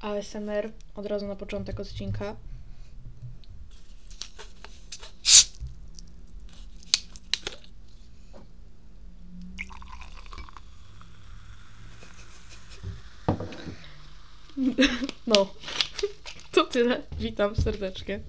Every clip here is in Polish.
ASMR od razu na początek odcinka. No, to tyle. Witam serdecznie.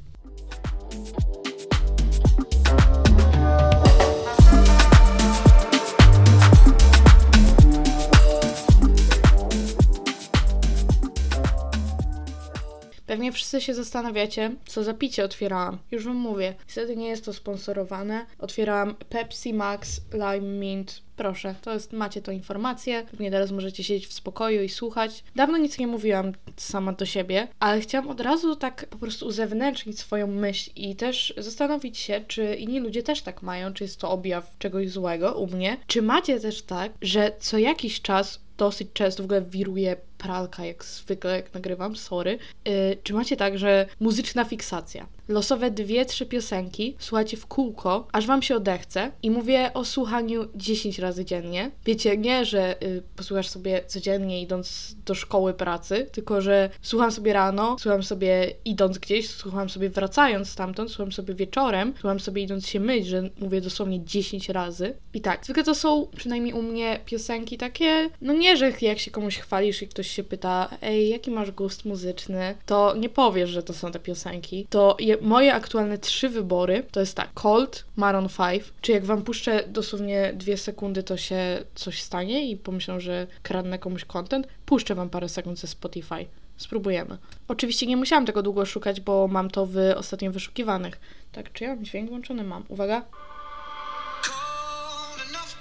Pewnie wszyscy się zastanawiacie, co za picie otwierałam. Już wam mówię. Niestety nie jest to sponsorowane. Otwierałam Pepsi Max Lime Mint. Proszę, to jest, macie tą informację. Pewnie teraz możecie siedzieć w spokoju i słuchać. Dawno nic nie mówiłam sama do siebie, ale chciałam od razu tak po prostu uzewnętrznić swoją myśl i też zastanowić się, czy inni ludzie też tak mają, czy jest to objaw czegoś złego u mnie. Czy macie też tak, że co jakiś czas dosyć często w ogóle wiruje pralka, jak zwykle, jak nagrywam, sorry. Yy, czy macie tak, że muzyczna fiksacja? Losowe dwie, trzy piosenki słuchacie w kółko, aż wam się odechce i mówię o słuchaniu 10 razy dziennie. Wiecie, nie, że yy, posłuchasz sobie codziennie idąc do szkoły, pracy, tylko że słucham sobie rano, słucham sobie idąc gdzieś, słucham sobie wracając stamtąd, słucham sobie wieczorem, słucham sobie idąc się myć, że mówię dosłownie 10 razy. I tak, zwykle to są przynajmniej u mnie piosenki takie, no nie, że jak się komuś chwalisz i ktoś się pyta, ej, jaki masz gust muzyczny, to nie powiesz, że to są te piosenki. To je, moje aktualne trzy wybory to jest tak, Cold, Maroon 5, czy jak wam puszczę dosłownie dwie sekundy, to się coś stanie i pomyślą, że kradnę komuś content, puszczę wam parę sekund ze Spotify. Spróbujemy. Oczywiście nie musiałam tego długo szukać, bo mam to w ostatnio wyszukiwanych. Tak, czy ja mam dźwięk włączony? Mam. Uwaga.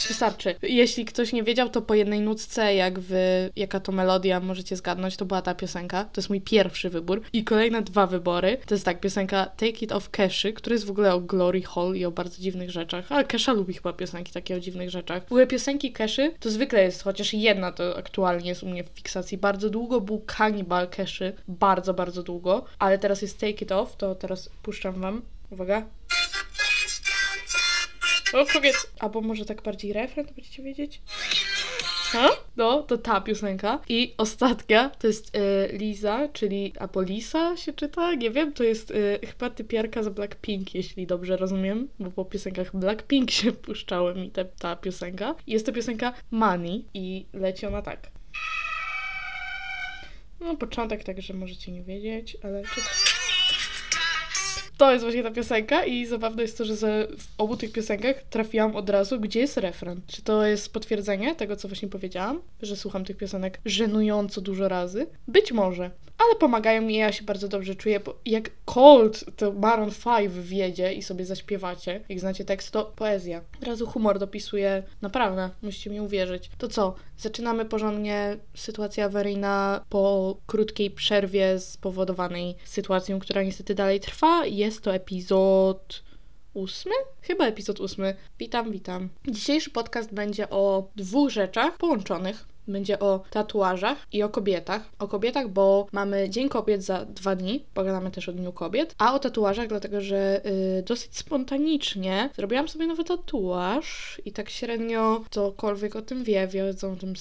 Wystarczy. Jeśli ktoś nie wiedział, to po jednej nutce, jak w jaka to melodia możecie zgadnąć, to była ta piosenka. To jest mój pierwszy wybór. I kolejne dwa wybory. To jest tak, piosenka Take It Off Keszy, który jest w ogóle o Glory Hall i o bardzo dziwnych rzeczach. Ale Kesha lubi chyba piosenki takie o dziwnych rzeczach. W ogóle piosenki Keszy to zwykle jest, chociaż jedna to aktualnie jest u mnie w fiksacji. Bardzo długo był Cannibal Keszy. Bardzo, bardzo długo. Ale teraz jest Take It Off, to teraz puszczam wam. Uwaga. O, kobiet. Albo może tak bardziej refren, to będziecie wiedzieć? Ha? No, to ta piosenka. I ostatnia to jest y, Liza, czyli albo Lisa się czyta, nie wiem, to jest y, chyba typiarka z Blackpink, jeśli dobrze rozumiem, bo po piosenkach Blackpink się puszczały mi te, ta piosenka. Jest to piosenka Money i leci ona tak. No, początek, także możecie nie wiedzieć, ale... To jest właśnie ta piosenka i zabawne jest to, że w obu tych piosenkach trafiłam od razu, gdzie jest refren. Czy to jest potwierdzenie tego, co właśnie powiedziałam, że słucham tych piosenek żenująco dużo razy? Być może, ale pomagają mi, ja się bardzo dobrze czuję, bo jak Cold to Maroon 5 wiedzie i sobie zaśpiewacie, jak znacie tekst, to poezja. Od razu humor dopisuje, naprawdę, musicie mi uwierzyć. To co, zaczynamy porządnie sytuacja awaryjna po krótkiej przerwie spowodowanej sytuacją, która niestety dalej trwa. Jest to epizod ósmy? Chyba epizod ósmy. Witam, witam. Dzisiejszy podcast będzie o dwóch rzeczach połączonych będzie o tatuażach i o kobietach. O kobietach, bo mamy Dzień Kobiet za dwa dni, pogadamy też o Dniu Kobiet, a o tatuażach, dlatego że yy, dosyć spontanicznie zrobiłam sobie nowy tatuaż i tak średnio ktokolwiek o tym wie, wiedzą o tym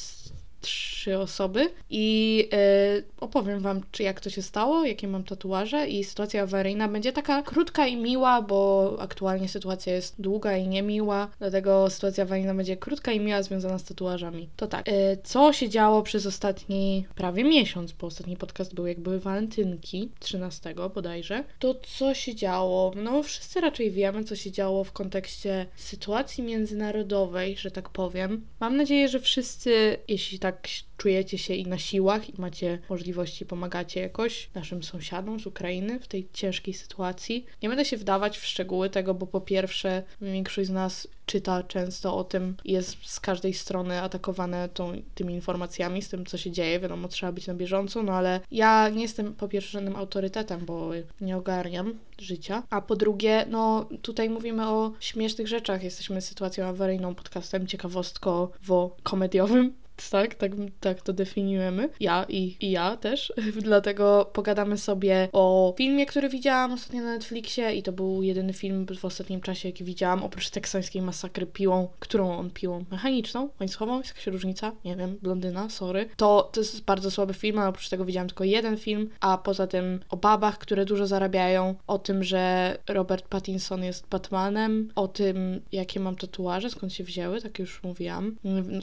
trzy osoby i yy, opowiem Wam, czy jak to się stało, jakie mam tatuaże i sytuacja awaryjna będzie taka krótka i miła, bo aktualnie sytuacja jest długa i niemiła, dlatego sytuacja awaryjna będzie krótka i miła związana z tatuażami. To tak, yy, co się działo przez ostatni prawie miesiąc, bo ostatni podcast był jak były walentynki, 13 bodajże, to co się działo? No wszyscy raczej wiemy, co się działo w kontekście sytuacji międzynarodowej, że tak powiem. Mam nadzieję, że wszyscy, jeśli tak tak czujecie się i na siłach i macie możliwości, pomagacie jakoś naszym sąsiadom z Ukrainy w tej ciężkiej sytuacji. Nie będę się wdawać w szczegóły tego, bo po pierwsze większość z nas czyta często o tym jest z każdej strony atakowane tą, tymi informacjami, z tym, co się dzieje. Wiadomo, trzeba być na bieżąco, no ale ja nie jestem po pierwsze żadnym autorytetem, bo nie ogarniam życia, a po drugie, no tutaj mówimy o śmiesznych rzeczach. Jesteśmy sytuacją awaryjną, podcastem ciekawostkowo-komediowym, tak, tak, tak to definiujemy. Ja i, i ja też. Dlatego pogadamy sobie o filmie, który widziałam ostatnio na Netflixie i to był jedyny film w ostatnim czasie, jaki widziałam, oprócz teksańskiej masakry piłą, którą on piłą mechaniczną, łańcuchową, jest jakaś różnica, nie wiem, blondyna, sorry. To, to jest bardzo słaby film, a oprócz tego widziałam tylko jeden film, a poza tym o babach, które dużo zarabiają, o tym, że Robert Pattinson jest Batmanem, o tym, jakie mam tatuaże, skąd się wzięły, tak już mówiłam.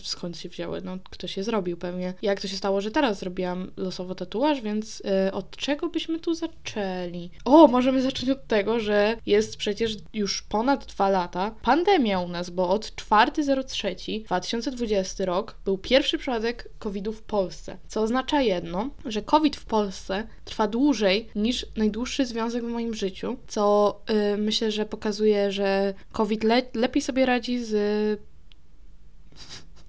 Skąd się wzięły? No, ktoś je zrobił pewnie. Jak to się stało, że teraz zrobiłam losowo tatuaż, więc yy, od czego byśmy tu zaczęli? O, możemy zacząć od tego, że jest przecież już ponad dwa lata pandemia u nas, bo od 4.03 2020 rok był pierwszy przypadek COVID-u w Polsce, co oznacza jedno, że COVID w Polsce trwa dłużej niż najdłuższy związek w moim życiu, co yy, myślę, że pokazuje, że COVID le lepiej sobie radzi z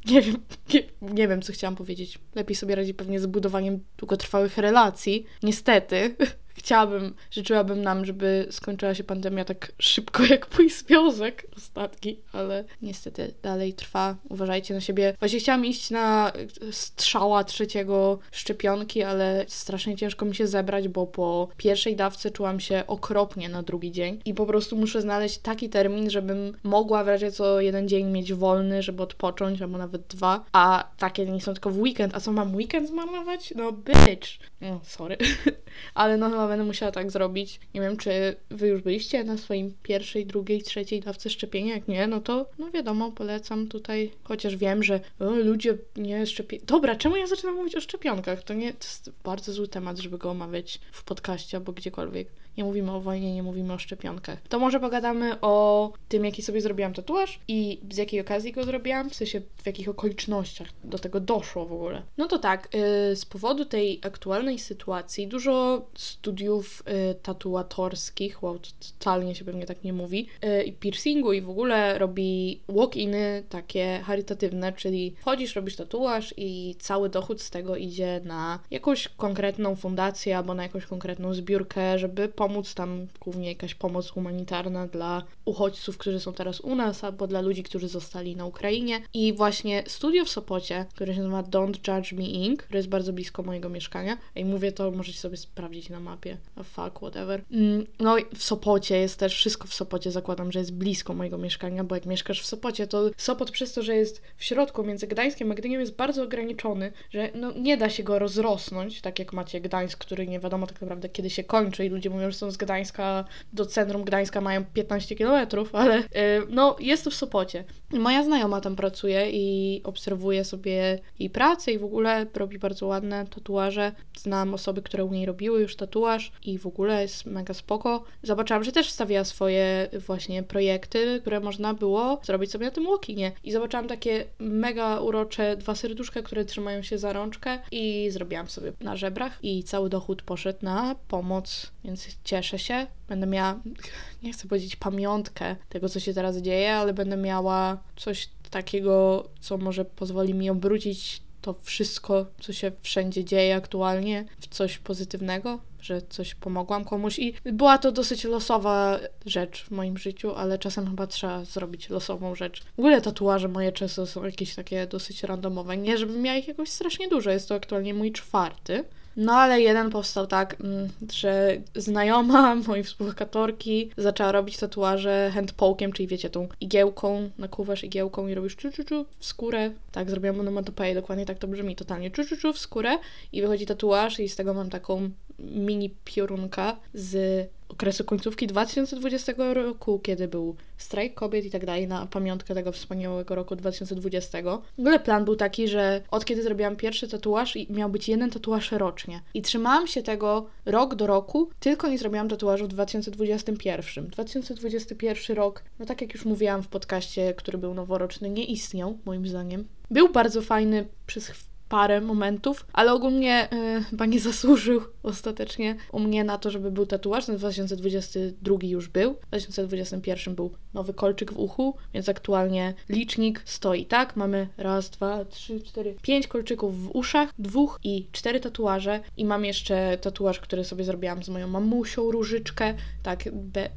nie wiem, nie, nie, wiem, co chciałam powiedzieć. Lepiej sobie radzi pewnie z budowaniem długotrwałych relacji. Niestety, chciałabym, życzyłabym nam, żeby skończyła się pandemia tak szybko jak mój związek ostatni, ale niestety dalej trwa. Uważajcie na siebie. Właśnie chciałam iść na strzała trzeciego szczepionki, ale strasznie ciężko mi się zebrać, bo po pierwszej dawce czułam się okropnie na drugi dzień i po prostu muszę znaleźć taki termin, żebym mogła w razie co jeden dzień mieć wolny, żeby odpocząć, albo nawet dwa, a takie nie są tylko w weekend. A co, mam weekend zmarnować? No bitch! No, sorry. ale no będę musiała tak zrobić. Nie wiem, czy wy już byliście na swoim pierwszej, drugiej, trzeciej dawce szczepienia. Jak nie, no to no wiadomo, polecam tutaj, chociaż wiem, że o, ludzie nie szczepią. Dobra, czemu ja zaczynam mówić o szczepionkach? To nie to jest bardzo zły temat, żeby go omawiać w podcaście albo gdziekolwiek nie mówimy o wojnie, nie mówimy o szczepionkach. To może pogadamy o tym, jaki sobie zrobiłam tatuaż i z jakiej okazji go zrobiłam, w sensie w jakich okolicznościach do tego doszło w ogóle. No to tak, yy, z powodu tej aktualnej sytuacji dużo studiów yy, tatuatorskich, wow, to totalnie się pewnie tak nie mówi, yy, i piercingu i w ogóle robi walk-iny takie charytatywne, czyli wchodzisz, robisz tatuaż i cały dochód z tego idzie na jakąś konkretną fundację albo na jakąś konkretną zbiórkę, żeby pomóc pomóc, tam głównie jakaś pomoc humanitarna dla uchodźców, którzy są teraz u nas, albo dla ludzi, którzy zostali na Ukrainie. I właśnie studio w Sopocie, które się nazywa Don't Judge Me Inc., które jest bardzo blisko mojego mieszkania. I mówię to, możecie sobie sprawdzić na mapie. Fuck, whatever. Mm, no i w Sopocie jest też, wszystko w Sopocie zakładam, że jest blisko mojego mieszkania, bo jak mieszkasz w Sopocie, to Sopot przez to, że jest w środku między Gdańskiem a Gdyniem jest bardzo ograniczony, że no, nie da się go rozrosnąć, tak jak macie Gdańsk, który nie wiadomo tak naprawdę kiedy się kończy i ludzie mówią, że są z Gdańska do centrum Gdańska mają 15 kilometrów, ale yy, no jest to w Sopocie. Moja znajoma tam pracuje i obserwuje sobie jej pracę i w ogóle robi bardzo ładne tatuaże. Znam osoby, które u niej robiły już tatuaż i w ogóle jest mega spoko. Zobaczyłam, że też wstawia swoje właśnie projekty, które można było zrobić sobie na tym łokinie. I zobaczyłam takie mega urocze dwa serduszka, które trzymają się za rączkę i zrobiłam sobie na żebrach i cały dochód poszedł na pomoc, więc cieszę się. Będę miała, nie chcę powiedzieć pamiątkę tego, co się teraz dzieje, ale będę miała coś takiego, co może pozwoli mi obrócić to wszystko, co się wszędzie dzieje aktualnie, w coś pozytywnego, że coś pomogłam komuś i była to dosyć losowa rzecz w moim życiu, ale czasem chyba trzeba zrobić losową rzecz. W ogóle tatuaże moje często są jakieś takie dosyć randomowe. Nie, żebym miała ich jakoś strasznie dużo, jest to aktualnie mój czwarty. No ale jeden powstał tak, mm, że znajoma mojej współlokatorki zaczęła robić tatuaże handpokiem, czyli wiecie, tą igiełką, nakuwasz igiełką i robisz czu, czu, czu w skórę. Tak, zrobiłam onomatopeję, dokładnie tak to brzmi, totalnie czu, czu, czu w skórę i wychodzi tatuaż i z tego mam taką mini piorunka z okresu końcówki 2020 roku, kiedy był strajk kobiet i tak dalej, na pamiątkę tego wspaniałego roku 2020. W ogóle plan był taki, że od kiedy zrobiłam pierwszy tatuaż miał być jeden tatuaż rocznie. I trzymałam się tego rok do roku, tylko nie zrobiłam tatuażu w 2021. 2021 rok, no tak jak już mówiłam w podcaście, który był noworoczny, nie istniał, moim zdaniem. Był bardzo fajny przez parę momentów, ale ogólnie y, chyba nie zasłużył ostatecznie u mnie na to, żeby był tatuaż. Ten 2022 już był, w 2021 był nowy kolczyk w uchu, więc aktualnie licznik stoi tak. Mamy raz, dwa, trzy, cztery, pięć kolczyków w uszach, dwóch i cztery tatuaże. I mam jeszcze tatuaż, który sobie zrobiłam z moją mamusią, różyczkę, tak,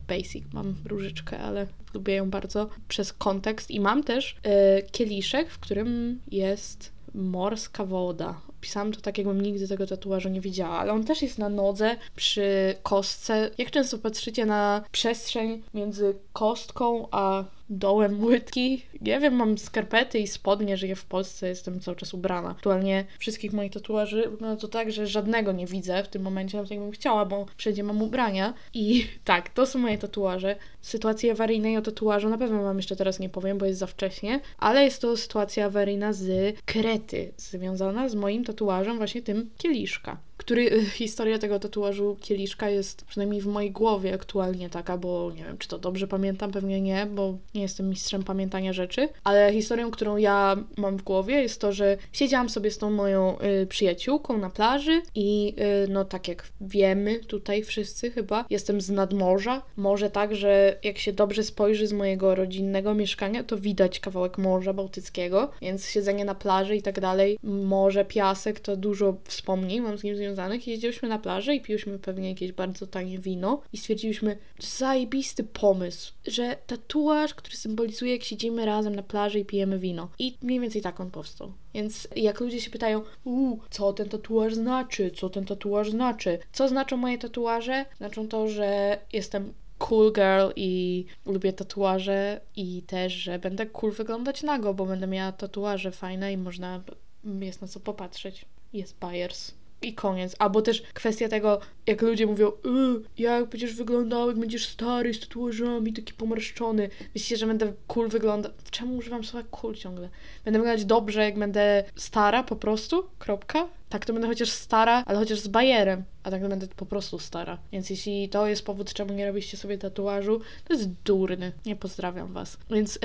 basic, mam różyczkę, ale lubię ją bardzo przez kontekst. I mam też y, kieliszek, w którym jest morska woda. Pisałam to tak, jakbym nigdy tego tatuażu nie widziała, ale on też jest na nodze przy kostce. Jak często patrzycie na przestrzeń między kostką a dołem łydki. Nie wiem, mam skarpety i spodnie, żyję w Polsce, jestem cały czas ubrana. Aktualnie wszystkich moich tatuaży wygląda to tak, że żadnego nie widzę w tym momencie, nawet jakbym chciała, bo wszędzie mam ubrania. I tak, to są moje tatuaże. Sytuacji awaryjnej o tatuażu na pewno wam jeszcze teraz nie powiem, bo jest za wcześnie, ale jest to sytuacja awaryjna z krety, związana z moim tatuażem, właśnie tym kieliszka który historia tego tatuażu kieliszka jest przynajmniej w mojej głowie aktualnie taka, bo nie wiem, czy to dobrze pamiętam, pewnie nie, bo nie jestem mistrzem pamiętania rzeczy, ale historią, którą ja mam w głowie jest to, że siedziałam sobie z tą moją y, przyjaciółką na plaży i y, no tak jak wiemy tutaj wszyscy chyba, jestem z nadmorza, może tak, że jak się dobrze spojrzy z mojego rodzinnego mieszkania, to widać kawałek Morza Bałtyckiego, więc siedzenie na plaży i tak dalej, morze, piasek, to dużo wspomnień mam z nim związanych związanych, jeździłyśmy na plażę i piłyśmy pewnie jakieś bardzo tanie wino i stwierdziliśmy, zajebisty pomysł, że tatuaż, który symbolizuje, jak siedzimy razem na plaży i pijemy wino. I mniej więcej tak on powstał. Więc jak ludzie się pytają, uuu, co ten tatuaż znaczy, co ten tatuaż znaczy, co znaczą moje tatuaże? Znaczą to, że jestem cool girl i lubię tatuaże i też, że będę cool wyglądać nago, bo będę miała tatuaże fajne i można jest na co popatrzeć. Jest buyers i koniec. Albo też kwestia tego, jak ludzie mówią, y, jak będziesz wyglądał, jak będziesz stary, z tatuażami, taki pomarszczony. Myślicie, że będę cool wyglądać? Czemu używam słowa cool ciągle? Będę wyglądać dobrze, jak będę stara po prostu? Kropka? Tak, to będę chociaż stara, ale chociaż z bajerem, a tak to będę po prostu stara. Więc jeśli to jest powód, czemu nie robiście sobie tatuażu, to jest durny. Nie pozdrawiam was. Więc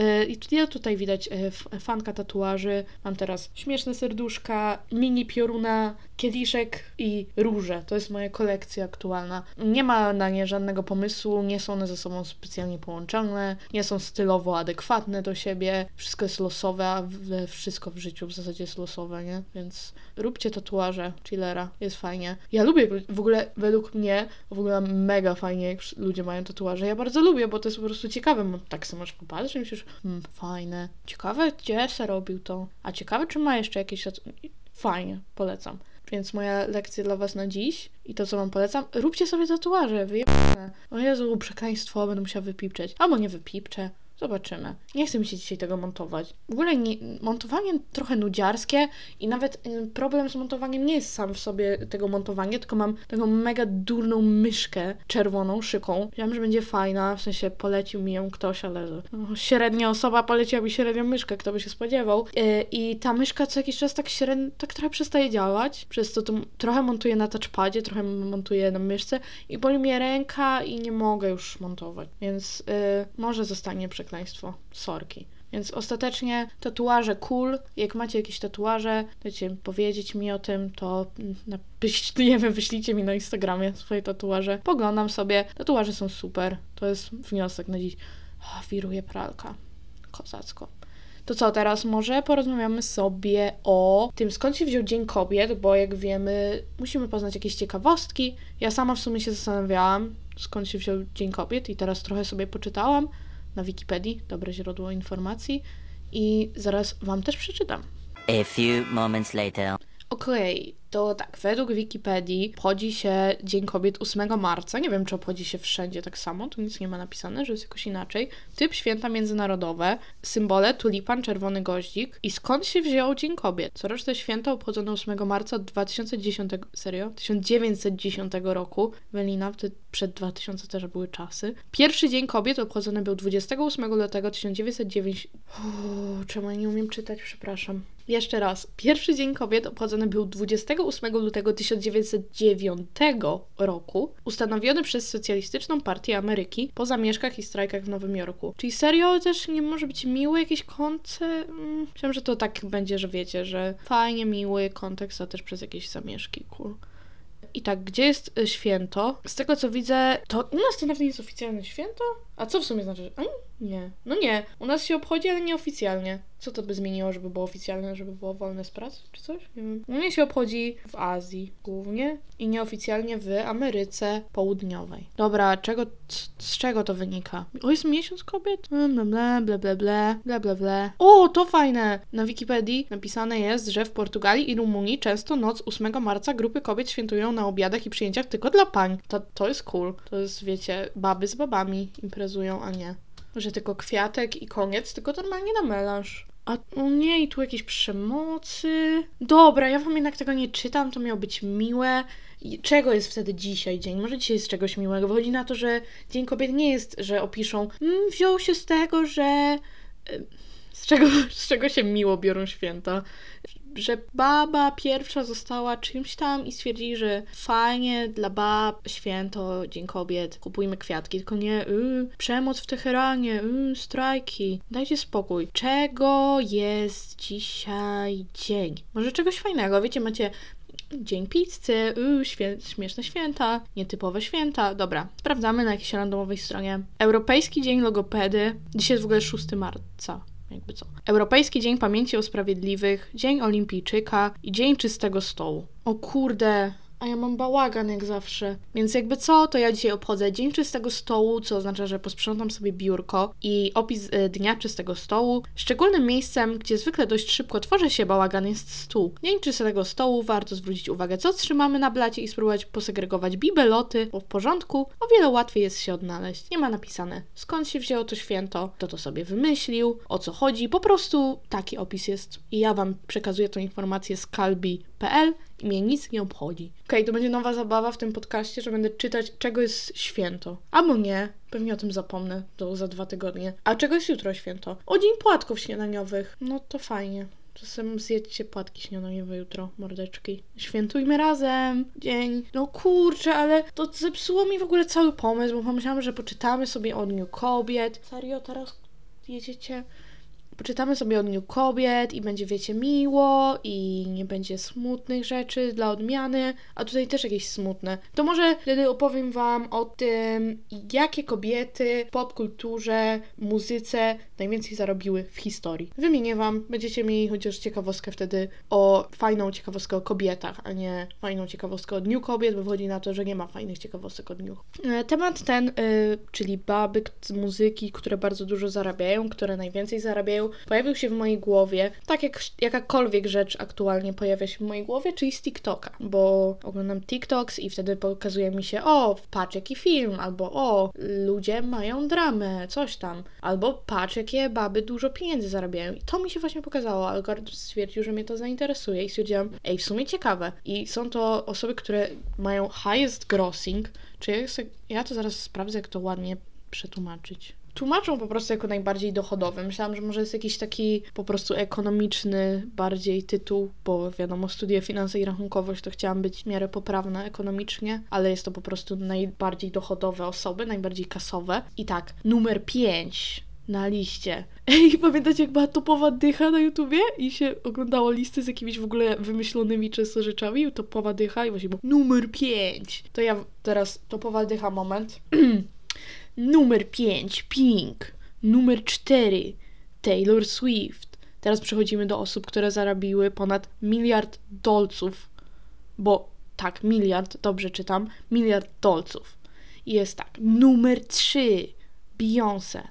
yy, ja tutaj widać yy, fanka tatuaży. Mam teraz śmieszne serduszka, mini pioruna, kieliszek i róże. To jest moja kolekcja aktualna. Nie ma na nie żadnego pomysłu, nie są one ze sobą specjalnie połączone, nie są stylowo adekwatne do siebie. Wszystko jest losowe, a wszystko w życiu w zasadzie jest losowe, nie? Więc róbcie tatuaże tatuaże chillera, jest fajnie. Ja lubię, w ogóle według mnie, w ogóle mega fajnie, jak ludzie mają tatuaże. Ja bardzo lubię, bo to jest po prostu ciekawe. Tak samo możesz popatrzeć myślisz, hmm, fajne. Ciekawe, gdzie se robił to. A ciekawe, czy ma jeszcze jakieś... Fajnie, polecam. Więc moja lekcja dla Was na dziś i to, co Wam polecam, róbcie sobie tatuaże, wyjebane. O Jezu, przekleństwo, będę musiała wypipczeć. Albo nie wypipczę. Zobaczymy. Nie chcę mi się dzisiaj tego montować. W ogóle nie, montowanie trochę nudziarskie i nawet y, problem z montowaniem nie jest sam w sobie tego montowania, tylko mam taką mega durną myszkę czerwoną, szyką. Wiedziałam, że będzie fajna, w sensie polecił mi ją ktoś, ale no, średnia osoba poleciła mi średnią myszkę, kto by się spodziewał. Yy, I ta myszka co jakiś czas tak średnio, tak trochę przestaje działać, przez to, to trochę montuję na touchpadzie, trochę montuję na myszce i boli mnie ręka i nie mogę już montować, więc yy, może zostanie przekleństwo przekleństwo. Sorki. Więc ostatecznie tatuaże cool. Jak macie jakieś tatuaże, chcecie powiedzieć mi o tym, to napisz, nie wiem, wyślijcie mi na Instagramie swoje tatuaże. Poglądam sobie. Tatuaże są super. To jest wniosek na dziś. Oh, wiruje pralka. Kozacko. To co, teraz może porozmawiamy sobie o tym, skąd się wziął Dzień Kobiet, bo jak wiemy, musimy poznać jakieś ciekawostki. Ja sama w sumie się zastanawiałam, skąd się wziął Dzień Kobiet i teraz trochę sobie poczytałam na Wikipedii, dobre źródło informacji i zaraz Wam też przeczytam. A few moments later. Okej, okay, to tak, według Wikipedii obchodzi się Dzień Kobiet 8 marca. Nie wiem, czy obchodzi się wszędzie tak samo, tu nic nie ma napisane, że jest jakoś inaczej. Typ święta międzynarodowe, symbole tulipan, czerwony goździk. I skąd się wziął Dzień Kobiet? Coroczne święto obchodzone 8 marca 2010, serio? 1910 roku. Welina, wtedy przed 2000 też były czasy. Pierwszy Dzień Kobiet obchodzony był 28 lutego 1909... Uuu, czemu ja nie umiem czytać? Przepraszam. Jeszcze raz. Pierwszy Dzień Kobiet obchodzony był 28 lutego 1909 roku, ustanowiony przez Socjalistyczną Partię Ameryki po zamieszkach i strajkach w Nowym Jorku. Czyli serio też nie może być miły jakiś konce? Mm, myślałam, że to tak będzie, że wiecie, że fajnie miły kontekst, a też przez jakieś zamieszki. Cool. I tak, gdzie jest y, święto? Z tego co widzę, to u nas to nawet nie jest oficjalne święto. A co w sumie znaczy? Nie. No nie. U nas się obchodzi, ale nieoficjalnie. Co to by zmieniło, żeby było oficjalne, żeby było wolne z pracy, czy coś? Nie wiem. Mnie się obchodzi w Azji głównie i nieoficjalnie w Ameryce Południowej. Dobra, czego, z czego to wynika? O, jest miesiąc kobiet? Mm, Bla, bla, bla, bla, bla, bla, bla, bla. O, to fajne! Na Wikipedii napisane jest, że w Portugalii i Rumunii często noc 8 marca grupy kobiet świętują na obiadach i przyjęciach tylko dla pań. To, to jest cool. To jest, wiecie, baby z babami imprezują, a nie. Że tylko kwiatek i koniec, tylko normalnie na melanż. A o nie, i tu jakieś przemocy. Dobra, ja wam jednak tego nie czytam, to miało być miłe. I czego jest wtedy dzisiaj dzień? Może dzisiaj jest czegoś miłego. Wychodzi na to, że Dzień Kobiet nie jest, że opiszą, mm, wziął się z tego, że. y, Z czego, z czego się miło biorą święta? Że baba pierwsza została czymś tam i stwierdzili, że fajnie dla bab, święto, Dzień Kobiet, kupujmy kwiatki. Tylko nie, y, przemoc w Teheranie, y, strajki. Dajcie spokój. Czego jest dzisiaj dzień? Może czegoś fajnego. Wiecie, macie Dzień pizzy, yy, świe- śmieszne święta, nietypowe święta. Dobra, sprawdzamy na jakiejś randomowej stronie. Europejski Dzień Logopedy. Dzisiaj jest w ogóle 6 marca. Jakby co. Europejski Dzień Pamięci o Sprawiedliwych, Dzień Olimpijczyka i Dzień Czystego Stołu. O kurde, a ja mam bałagan jak zawsze. Więc jakby co, to ja dzisiaj obchodzę Dzień Czystego Stołu, co oznacza, że posprzątam sobie biurko i opis e, Dnia Czystego Stołu. Szczególnym miejscem, gdzie zwykle dość szybko tworzy się bałagan jest stół. Dzień Czystego Stołu warto zwrócić uwagę, co trzymamy na blacie i spróbować posegregować bibeloty, bo w porządku o wiele łatwiej jest się odnaleźć. Nie ma napisane, skąd się wzięło to święto, kto to sobie wymyślił, o co chodzi, po prostu taki opis jest. I ja Wam przekazuję tą informację z kalbi.pl mnie nic nie obchodzi. Okej, to będzie nowa zabawa w tym podcaście, że będę czytać, czego jest święto. Albo nie, pewnie o tym zapomnę, to za dwa tygodnie. A czego jest jutro święto? O dzień płatków śniadaniowych. No to fajnie. Czasem zjedźcie płatki śniadaniowe jutro, mordeczki. Świętujmy razem. Dzień. No kurczę, ale to zepsuło mi w ogóle cały pomysł, bo pomyślałam, że poczytamy sobie o Dniu Kobiet. Serio, teraz jedziecie? Poczytamy sobie o Dniu Kobiet i będzie, wiecie, miło i nie będzie smutnych rzeczy dla odmiany, a tutaj też jakieś smutne. To może wtedy opowiem Wam o tym, jakie kobiety w popkulturze, muzyce najwięcej zarobiły w historii. Wymienię Wam, będziecie mieli chociaż ciekawostkę wtedy o fajną ciekawostkę o kobietach, a nie fajną ciekawostkę o Dniu Kobiet, bo wychodzi na to, że nie ma fajnych ciekawostek o dniu. E, Temat ten, y, czyli baby z muzyki, które bardzo dużo zarabiają, które najwięcej zarabiają, pojawił się w mojej głowie, tak jak jakakolwiek rzecz aktualnie pojawia się w mojej głowie, czyli z TikToka, bo oglądam TikToks i wtedy pokazuje mi się, o, patrz jaki film, albo o, ludzie mają dramę, coś tam, albo patrz jakie baby dużo pieniędzy zarabiają. I to mi się właśnie pokazało, algorytm stwierdził, że mnie to zainteresuje i stwierdziłam, ej, w sumie ciekawe. I są to osoby, które mają highest grossing, czy ja, ja to zaraz sprawdzę, jak to ładnie przetłumaczyć. Tłumaczą po prostu jako najbardziej dochodowy. Myślałam, że może jest jakiś taki po prostu ekonomiczny bardziej tytuł, bo wiadomo, studiuję finanse i rachunkowość, to chciałam być w miarę poprawna ekonomicznie, ale jest to po prostu najbardziej dochodowe osoby, najbardziej kasowe. I tak, numer 5 na liście. Ej, pamiętacie jak była topowa dycha na YouTubie i się oglądało listy z jakimiś w ogóle wymyślonymi często rzeczami? Topowa dycha i właśnie było numer 5. To ja teraz topowa dycha moment. Numer 5 Pink. Numer 4 Taylor Swift. Teraz przechodzimy do osób, które zarobiły ponad miliard dolców. Bo tak, miliard, dobrze czytam, miliard dolców. I jest tak. Numer 3 Beyoncé.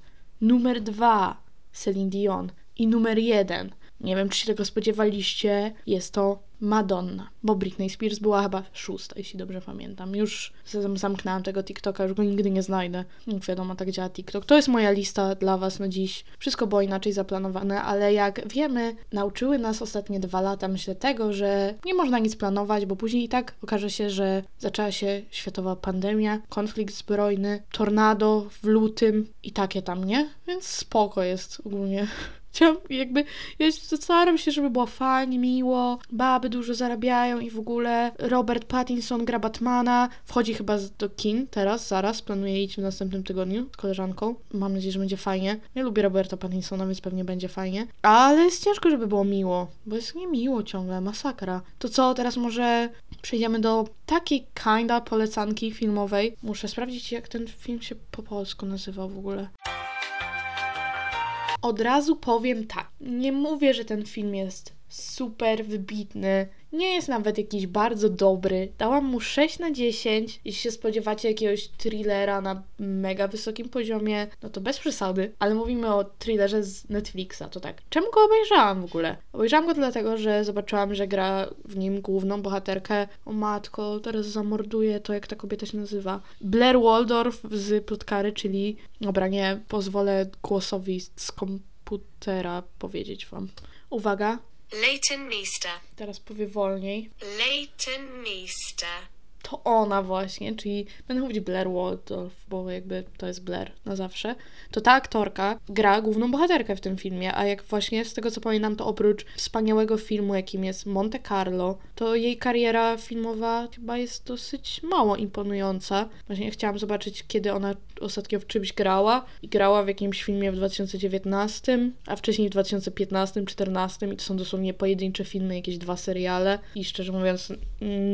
Numer 2 Celine Dion. I numer 1 nie wiem, czy się tego spodziewaliście, jest to Madonna, bo Britney Spears była chyba szósta, jeśli dobrze pamiętam. Już zam- zamknęłam tego TikToka, już go nigdy nie znajdę. Jak wiadomo, tak działa TikTok. To jest moja lista dla Was na dziś. Wszystko było inaczej zaplanowane, ale jak wiemy, nauczyły nas ostatnie dwa lata, myślę, tego, że nie można nic planować, bo później i tak okaże się, że zaczęła się światowa pandemia, konflikt zbrojny, tornado w lutym i takie tam, nie? Więc spoko jest ogólnie. Chciałam jakby, ja staram się, żeby było fajnie, miło, baby dużo zarabiają i w ogóle Robert Pattinson gra Batmana, wchodzi chyba do kin teraz, zaraz, planuję iść w następnym tygodniu z koleżanką, mam nadzieję, że będzie fajnie. Ja lubię Roberta Pattinsona, więc pewnie będzie fajnie, ale jest ciężko, żeby było miło, bo jest niemiło ciągle, masakra. To co, teraz może przejdziemy do takiej kinda polecanki filmowej. Muszę sprawdzić, jak ten film się po polsku nazywał w ogóle. Od razu powiem tak. Nie mówię, że ten film jest super wybitny. Nie jest nawet jakiś bardzo dobry. Dałam mu 6 na 10. Jeśli się spodziewacie jakiegoś thrillera na mega wysokim poziomie, no to bez przesady. Ale mówimy o thrillerze z Netflixa, to tak. Czemu go obejrzałam w ogóle? Obejrzałam go dlatego, że zobaczyłam, że gra w nim główną bohaterkę. O matko, teraz zamorduje to, jak ta kobieta się nazywa. Blair Waldorf z Plotkary, czyli... Dobra, nie, pozwolę głosowi z komputera powiedzieć wam. Uwaga, Leighton Meester. teraz powiem wolniej. Leighton Meester. To ona właśnie, czyli będę mówić Blair Waldorf, bo jakby to jest Blair na zawsze, to ta aktorka gra główną bohaterkę w tym filmie, a jak właśnie z tego co pamiętam, to oprócz wspaniałego filmu, jakim jest Monte Carlo, to jej kariera filmowa chyba jest dosyć mało imponująca. Właśnie chciałam zobaczyć, kiedy ona ostatnio w czymś grała i grała w jakimś filmie w 2019, a wcześniej w 2015, 2014 i to są dosłownie pojedyncze filmy, jakieś dwa seriale i szczerze mówiąc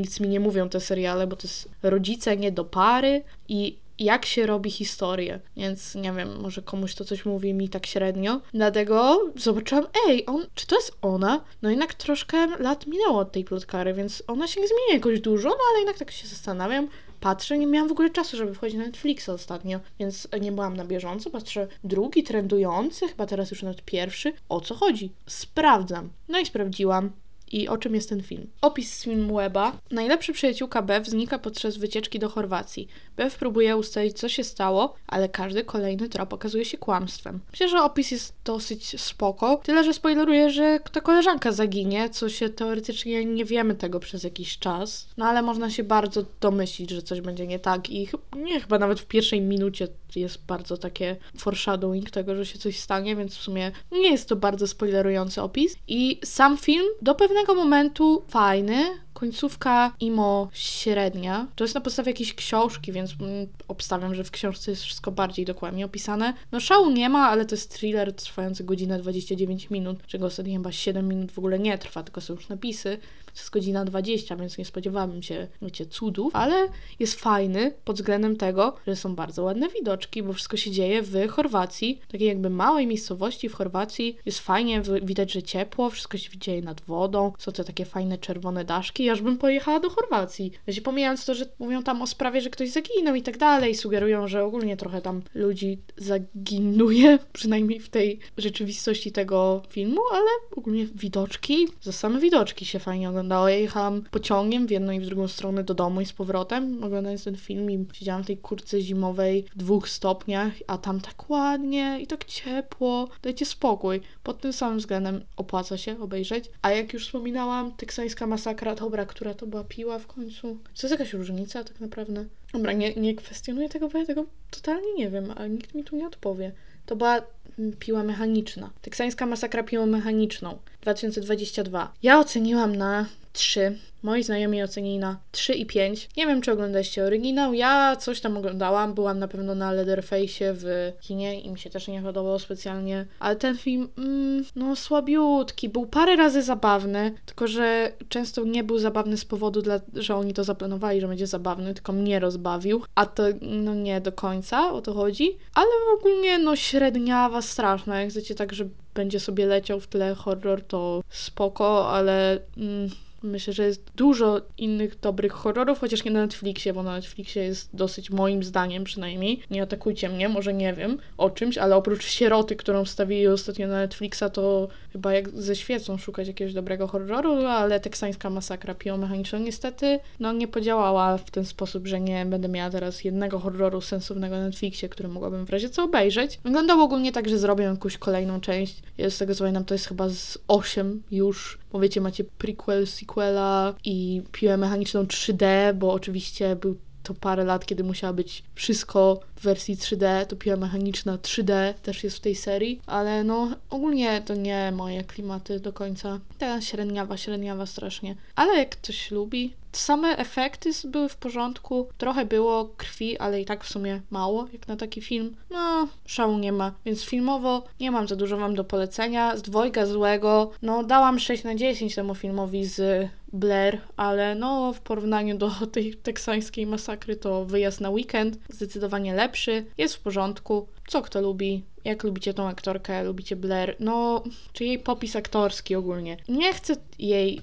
nic mi nie mówią te seriale, bo to jest rodzice nie do pary i jak się robi historię, więc nie wiem, może komuś to coś mówi mi tak średnio. Dlatego zobaczyłam, ej, on, czy to jest ona? No jednak troszkę lat minęło od tej plotkary, więc ona się nie zmienia jakoś dużo, no ale jednak tak się zastanawiam. Patrzę, nie miałam w ogóle czasu, żeby wchodzić na Netflixa ostatnio, więc nie byłam na bieżąco. Patrzę, drugi trendujący, chyba teraz już nawet pierwszy. O co chodzi? Sprawdzam. No i sprawdziłam. I o czym jest ten film? Opis z filmu Weba. Najlepsza przyjaciółka Bev znika podczas wycieczki do Chorwacji. Bev próbuje ustalić, co się stało, ale każdy kolejny trop okazuje się kłamstwem. Myślę, że opis jest dosyć spoko, tyle że spoileruję, że ta koleżanka zaginie, co się teoretycznie nie wiemy tego przez jakiś czas. No ale można się bardzo domyślić, że coś będzie nie tak i ch- nie, chyba nawet w pierwszej minucie jest bardzo takie foreshadowing tego, że się coś stanie, więc w sumie nie jest to bardzo spoilerujący opis. I sam film do pewnego momentu fajny, końcówka imo średnia. To jest na podstawie jakiejś książki, więc mm, obstawiam, że w książce jest wszystko bardziej dokładnie opisane. No szału nie ma, ale to jest thriller trwający godzinę 29 minut, czego ostatnio chyba 7 minut w ogóle nie trwa, tylko są już napisy. Jest godzina 20, więc nie spodziewałabym się, wiecie, cudów, ale jest fajny pod względem tego, że są bardzo ładne widoczki, bo wszystko się dzieje w Chorwacji, takiej jakby małej miejscowości w Chorwacji. Jest fajnie, widać, że ciepło, wszystko się dzieje nad wodą, są te takie fajne czerwone daszki aż bym pojechała do Chorwacji. Wiecie, pomijając to, że mówią tam o sprawie, że ktoś zaginął i tak dalej, sugerują, że ogólnie trochę tam ludzi zaginuje, przynajmniej w tej rzeczywistości tego filmu, ale ogólnie widoczki, za same widoczki się fajnie oglądało. Ja jechałam pociągiem w jedną i w drugą stronę do domu i z powrotem, oglądając ten film i siedziałam w tej kurce zimowej w dwóch stopniach, a tam tak ładnie i tak ciepło. Dajcie spokój. Pod tym samym względem opłaca się obejrzeć. A jak już wspominałam, teksańska masakra, dobra, która to była piła w końcu? Czy jest jakaś różnica tak naprawdę? Dobra, nie, nie kwestionuję tego, bo ja tego totalnie nie wiem, ale nikt mi tu nie odpowie. To była mm, piła mechaniczna. Teksańska masakra piłą mechaniczną 2022. Ja oceniłam na 3. Moi znajomi ocenili na 3 i 5. Nie wiem, czy oglądaliście oryginał. Ja coś tam oglądałam. Byłam na pewno na Leatherface w kinie i mi się też nie podobało specjalnie. Ale ten film, mm, no słabiutki. Był parę razy zabawny, tylko że często nie był zabawny z powodu, dla, że oni to zaplanowali, że będzie zabawny, tylko mnie rozbawił. A to, no nie do końca o to chodzi. Ale ogólnie, no średniawa, straszna. Jak chcecie tak, że będzie sobie leciał w tle horror, to spoko, ale... Mm, Myślę, że jest dużo innych dobrych horrorów, chociaż nie na Netflixie, bo na Netflixie jest dosyć moim zdaniem przynajmniej. Nie atakujcie mnie, może nie wiem o czymś, ale oprócz sieroty, którą wstawili ostatnio na Netflixa, to chyba jak ze świecą szukać jakiegoś dobrego horroru, ale teksańska masakra piłomechaniczna niestety no nie podziałała w ten sposób, że nie będę miała teraz jednego horroru sensownego na Netflixie, który mogłabym w razie co obejrzeć. Wyglądało ogólnie tak, że zrobię jakąś kolejną część. Ja z tego co pamiętam, to jest chyba z 8 już. Bo wiecie, macie prequel, sequela i piłę mechaniczną 3D, bo oczywiście był to parę lat, kiedy musiała być wszystko w wersji 3D, to piła mechaniczna 3D też jest w tej serii, ale no ogólnie to nie moje klimaty do końca. Ta średniawa, średniawa strasznie. Ale jak ktoś lubi, same efekty były w porządku, trochę było krwi, ale i tak w sumie mało, jak na taki film. No, szału nie ma, więc filmowo nie mam za dużo wam do polecenia. Z dwojga złego, no dałam 6 na 10 temu filmowi z Blair, ale no w porównaniu do tej teksańskiej masakry to wyjazd na weekend zdecydowanie lepszy, jest w porządku, co kto lubi, jak lubicie tą aktorkę, lubicie Blair, no, czy jej popis aktorski ogólnie. Nie chcę jej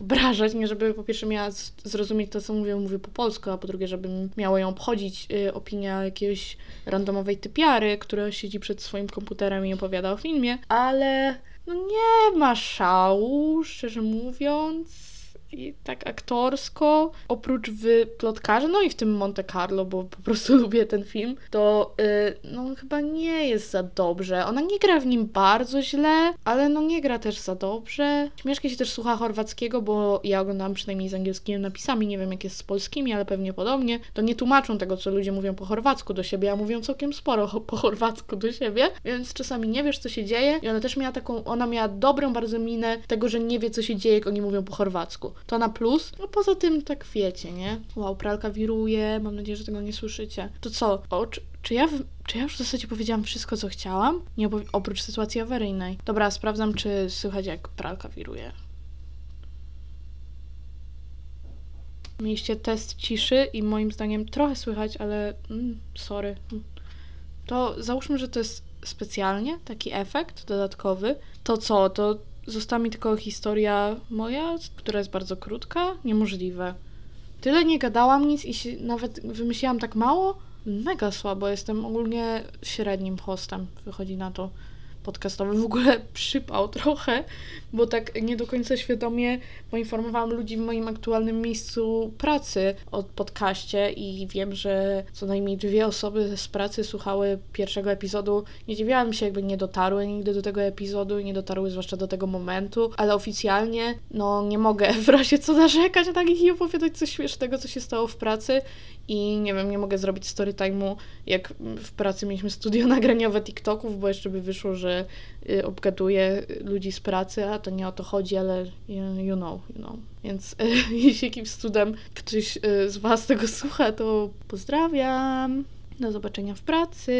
obrażać, nie żeby po pierwsze miała zrozumieć to, co mówię, mówię po polsku, a po drugie, żeby miała ją obchodzić y, opinia jakiejś randomowej typiary, która siedzi przed swoim komputerem i opowiada o filmie, ale no nie ma szału, szczerze mówiąc. I tak aktorsko, oprócz w plotkarze, no i w tym Monte Carlo, bo po prostu lubię ten film, to y, no chyba nie jest za dobrze. Ona nie gra w nim bardzo źle, ale no nie gra też za dobrze. Śmiesznie się też słucha chorwackiego, bo ja oglądam przynajmniej z angielskimi napisami, nie wiem jak jest z polskimi, ale pewnie podobnie. To nie tłumaczą tego, co ludzie mówią po chorwacku do siebie, a mówią całkiem sporo po chorwacku do siebie, więc czasami nie wiesz, co się dzieje i ona też miała taką, ona miała dobrą bardzo minę tego, że nie wie, co się dzieje, jak oni mówią po chorwacku. To na plus. No poza tym tak wiecie, nie? Wow, pralka wiruje, mam nadzieję, że tego nie słyszycie. To co? O, czy, czy ja, w, czy ja już w zasadzie powiedziałam wszystko, co chciałam? Nie oprócz sytuacji awaryjnej. Dobra, sprawdzam, czy słychać, jak pralka wiruje. Mieliście test ciszy i moim zdaniem trochę słychać, ale mm, sorry. To załóżmy, że to jest specjalnie taki efekt dodatkowy. To co? To została mi tylko historia moja, która jest bardzo krótka. Niemożliwe. Tyle nie gadałam nic i nawet wymyśliłam tak mało. Mega słabo. Jestem ogólnie średnim hostem. Wychodzi na to podcastowym. W ogóle przypał trochę, bo tak nie do końca świadomie poinformowałam ludzi w moim aktualnym miejscu pracy o podcaście i wiem, że co najmniej dwie osoby z pracy słuchały pierwszego epizodu. Nie dziwiłam się, jakby nie dotarły nigdy do tego epizodu i nie dotarły zwłaszcza do tego momentu, ale oficjalnie no nie mogę w razie co narzekać na takich i opowiadać coś śmiesznego, co się stało w pracy i nie wiem, nie mogę zrobić story time'u, jak w pracy mieliśmy studio nagraniowe TikToków, bo jeszcze by wyszło, że y, obgaduję ludzi z pracy, a to nie o to chodzi, ale you, you know, you know. Więc y, jeśli jakimś cudem ktoś y, z Was tego słucha, to pozdrawiam. Do zobaczenia w pracy.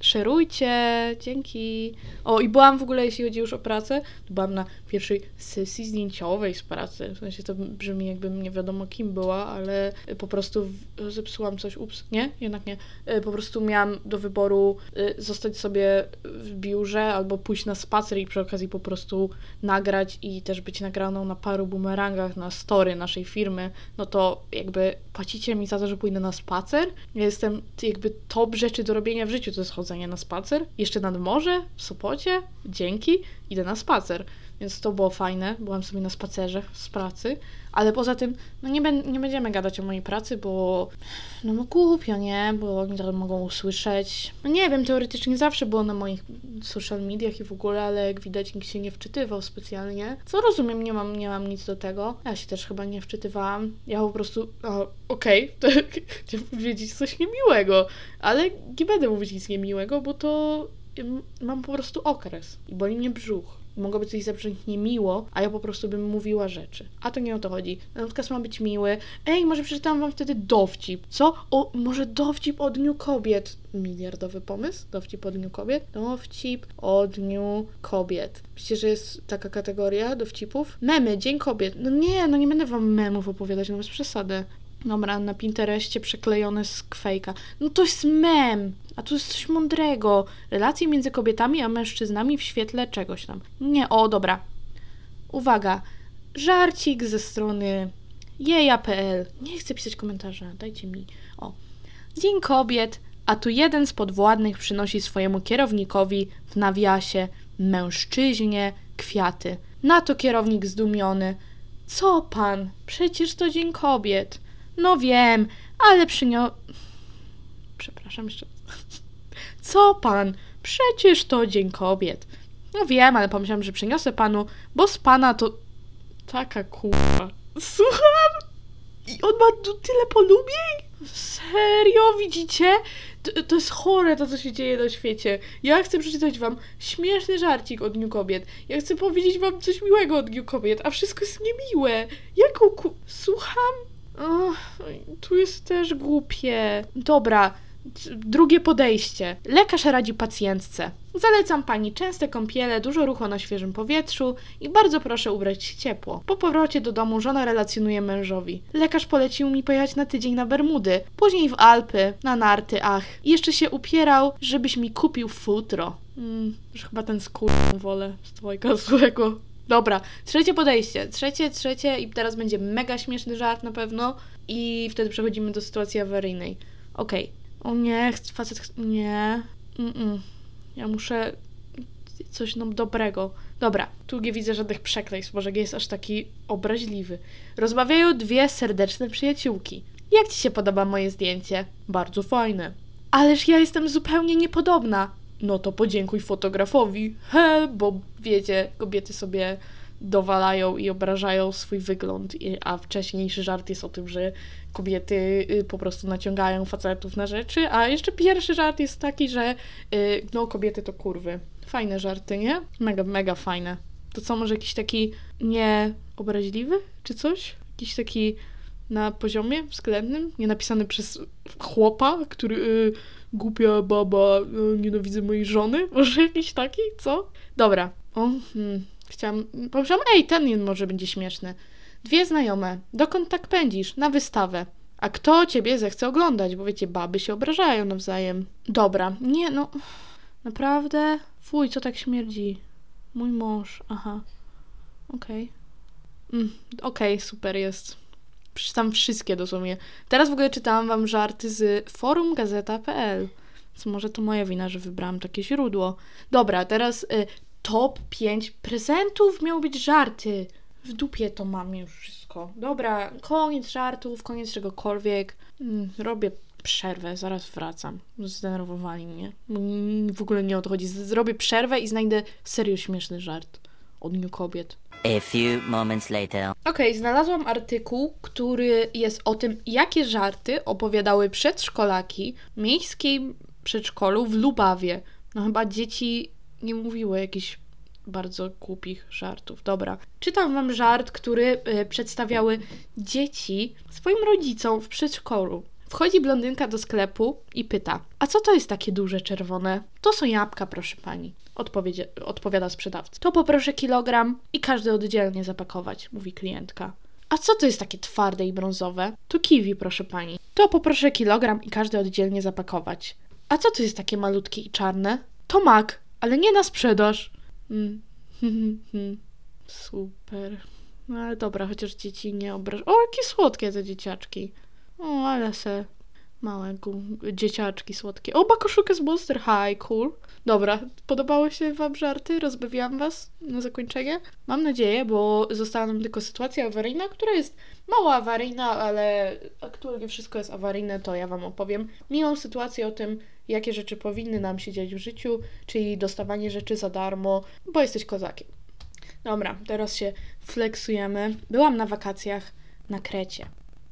Szerujcie, dzięki. O, i byłam w ogóle, jeśli chodzi już o pracę, to byłam na pierwszej sesji zdjęciowej z pracy. W sensie to brzmi jakbym nie wiadomo kim była, ale po prostu zepsułam coś. Ups, nie? Jednak nie. Y, Po prostu miałam do wyboru y, zostać sobie w biurze albo pójść na spacer i przy okazji po prostu nagrać i też być nagraną na paru bumerangach na story naszej firmy. No to jakby płacicie mi za to, że pójdę na spacer. Ja jestem jakby top rzeczy do robienia w życiu, to jest chodzenie na spacer. Jeszcze nad morze, w Sopocie, dzięki, idę na spacer. Więc to było fajne, byłam sobie na spacerze z pracy, ale poza tym, no nie, nie będziemy gadać o mojej pracy, bo no, no głupio, nie? Bo oni to mogą usłyszeć. No nie wiem, teoretycznie zawsze było na moich social mediach i w ogóle, ale jak widać nikt się nie wczytywał specjalnie. Co rozumiem, nie mam, nie mam nic do tego. Ja się też chyba nie wczytywałam. Ja po prostu, okej, to chciałam powiedzieć coś niemiłego, ale nie będę mówić nic niemiłego, bo to ym, mam po prostu okres i boli mnie brzuch. I Mogłoby coś zabrzmieć niemiło, a ja po prostu bym mówiła rzeczy. A to nie o to chodzi. Ten podcast ma być miły. Ej, może przeczytałam wam wtedy dowcip. Co? O, może dowcip o Dniu Kobiet. Miliardowy pomysł? Dowcip o Dniu Kobiet? Dowcip o Dniu Kobiet. Myślicie, że jest taka kategoria dowcipów? Memy, Dzień Kobiet. No nie, no nie będę wam memów opowiadać, no bez przesady. Dobra, na Pinterestie przyklejone z kwejka. No to jest mem, a tu jest coś mądrego. Relacje między kobietami a mężczyznami w świetle czegoś tam. Nie, o, dobra. Uwaga, żarcik ze strony jeja.pl. Nie chcę pisać komentarza, dajcie mi. O. Dzień kobiet, a tu jeden z podwładnych przynosi swojemu kierownikowi w nawiasie mężczyźnie kwiaty. Na to kierownik zdumiony. Co pan? Przecież to Dzień Kobiet. No wiem, ale przynio... Przepraszam jeszcze. Co pan? Przecież to Dzień Kobiet. No wiem, ale pomyślałam, że przyniosę panu, bo z pana to... Taka kurwa. Słucham? I on ma tu tyle polubień? Serio, widzicie? To, to jest chore to, co się dzieje na świecie. Ja chcę przeczytać wam śmieszny żarcik o Dniu Kobiet. Ja chcę powiedzieć wam coś miłego o Dniu Kobiet, a wszystko jest niemiłe. Jaką ku... Słucham? Tu jest też głupie. Dobra, Drugie podejście. Lekarz radzi pacjentce. Zalecam pani częste kąpiele, dużo ruchu na świeżym powietrzu i bardzo proszę ubrać się ciepło. Po powrocie do domu żona relacjonuje mężowi. Lekarz polecił mi pojechać na tydzień na Bermudy, później w Alpy, na narty, ach. I jeszcze się upierał, żebyś mi kupił futro. Mm, już chyba ten skór wolę z twojego złego. Dobra, trzecie podejście. Trzecie, trzecie i teraz będzie mega śmieszny żart na pewno i wtedy przechodzimy do sytuacji awaryjnej. Okej. O nie, facet... Nie. Mm-mm. Ja muszę coś no dobrego. Dobra, tu nie widzę żadnych przekleństw, może nie jest aż taki obraźliwy. Rozmawiają dwie serdeczne przyjaciółki. Jak ci się podoba moje zdjęcie? Bardzo fajne. Ależ ja jestem zupełnie niepodobna. No to podziękuj fotografowi. He, bo wiecie, kobiety sobie dowalają i obrażają swój wygląd, a wcześniejszy żart jest o tym, że kobiety y, po prostu naciągają facetów na rzeczy, a jeszcze pierwszy żart jest taki, że y, no kobiety to kurwy. Fajne żarty, nie? Mega, mega fajne. To co, może jakiś taki nieobraźliwy, czy coś? Jakiś taki na poziomie względnym, nie napisany przez chłopa, który y, głupia baba, y, nienawidzę mojej żony? Może jakiś taki, co? Dobra. O, hmm. Chciałam, pomyślałam, ej, ten może będzie śmieszny. Dwie znajome. Dokąd tak pędzisz? Na wystawę. A kto ciebie zechce oglądać? Bo wiecie, baby się obrażają nawzajem. Dobra, nie no. Naprawdę? Fuj, co tak śmierdzi? Mój mąż, aha. Okej. Mm, Okej, super jest. Przeczytam wszystkie dosłownie. Teraz w ogóle czytałam wam żarty z forum gazeta.pl. Więc może to moja wina, że wybrałam takie źródło. Dobra, teraz y, top 5 prezentów miały być żarty. W dupie to mam już wszystko. Dobra, koniec żartów, koniec czegokolwiek. Mm, robię przerwę, zaraz wracam. Zdenerwowali mnie. W ogóle nie o to chodzi. Z- Zrobię przerwę i znajdę serio śmieszny żart o Dniu Kobiet. A few moments later. Okej, znalazłam artykuł, który jest o tym, jakie żarty opowiadały przedszkolaki w miejskim przedszkolu w Lubawie. No chyba dzieci nie mówiły jakichś bardzo głupich żartów. Dobra. Czytam wam żart, który y, przedstawiały dzieci swoim rodzicom w przedszkolu. Wchodzi blondynka do sklepu i pyta: A co to jest takie duże czerwone? To są jabłka, proszę pani. Odpowiada sprzedawca. To poproszę kilogram i każdy oddzielnie zapakować, mówi klientka. A co to jest takie twarde i brązowe? To kiwi, proszę pani. To poproszę kilogram i każdy oddzielnie zapakować. A co to jest takie malutkie i czarne? To mak, ale nie na sprzedaż. Mm. Super. No ale dobra, chociaż dzieci nie obraż. O, jakie słodkie te dzieciaczki. O, ale se małe dzieciaczki słodkie. O, ma koszulkę z Monster High, cool. Dobra, podobały się wam żarty? Rozbawiłam was na zakończenie? Mam nadzieję, bo została nam tylko sytuacja awaryjna, która jest mało awaryjna, ale aktualnie wszystko jest awaryjne, to ja wam opowiem. Miłą sytuację o tym, jakie rzeczy powinny nam się dziać w życiu, czyli dostawanie rzeczy za darmo, bo jesteś kozakiem. Dobra, teraz się flexujemy. Byłam na wakacjach na Krecie.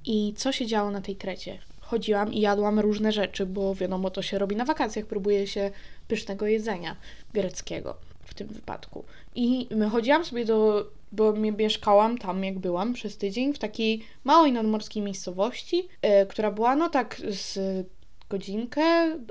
I co się działo na tej Krecie? Chodziłam i jadłam różne rzeczy, bo wiadomo, to się robi na wakacjach, próbuje się pysznego jedzenia greckiego w tym wypadku. I chodziłam sobie do, bo mi- mieszkałam tam, jak byłam, przez tydzień w takiej małej nadmorskiej miejscowości, e, która była no tak z godzinkę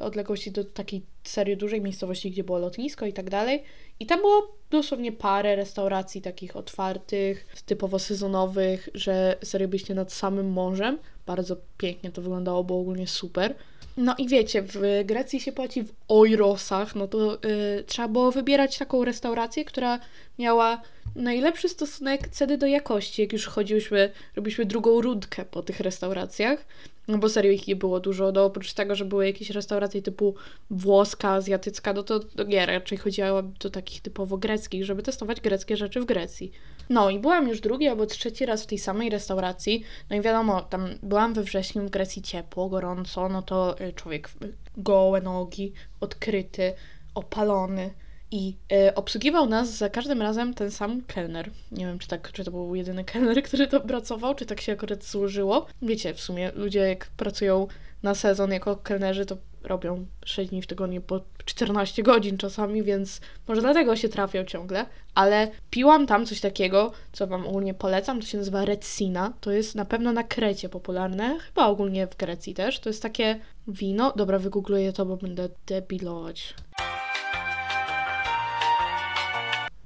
odległości do takiej serii dużej miejscowości, gdzie było lotnisko i tak dalej. I tam było dosłownie parę restauracji takich otwartych, typowo sezonowych, że serio byście nad samym morzem. Bardzo pięknie to wyglądało, było ogólnie super. No i wiecie, w Grecji się płaci w oirosach, no to y, trzeba było wybierać taką restaurację, która miała najlepszy stosunek ceny do jakości. Jak już chodziłyśmy, robiliśmy drugą rundkę po tych restauracjach, no bo serio ich nie było dużo. No oprócz tego, że były jakieś restauracje typu włoska, azjatycka, no to, nie, raczej chodziło do takich typowo greckich, żeby testować greckie rzeczy w Grecji. No i byłam już drugi albo trzeci raz w tej samej restauracji. No i wiadomo, tam byłam we wrześniu w Grecji ciepło, gorąco, no to y, człowiek gołe nogi, odkryty, opalony. I e, obsługiwał nas za każdym razem ten sam kelner. Nie wiem, czy, tak, czy to był jedyny kelner, który to pracował, czy tak się akurat złożyło. Wiecie, w sumie ludzie jak pracują na sezon jako kelnerzy, to robią 6 dni w tygodniu po 14 godzin czasami, więc może dlatego się trafiał ciągle. Ale piłam tam coś takiego, co Wam ogólnie polecam, to się nazywa Retsina. To jest na pewno na Krecie popularne, chyba ogólnie w Grecji też. To jest takie wino. Dobra, wygoogluję to, bo będę debilować.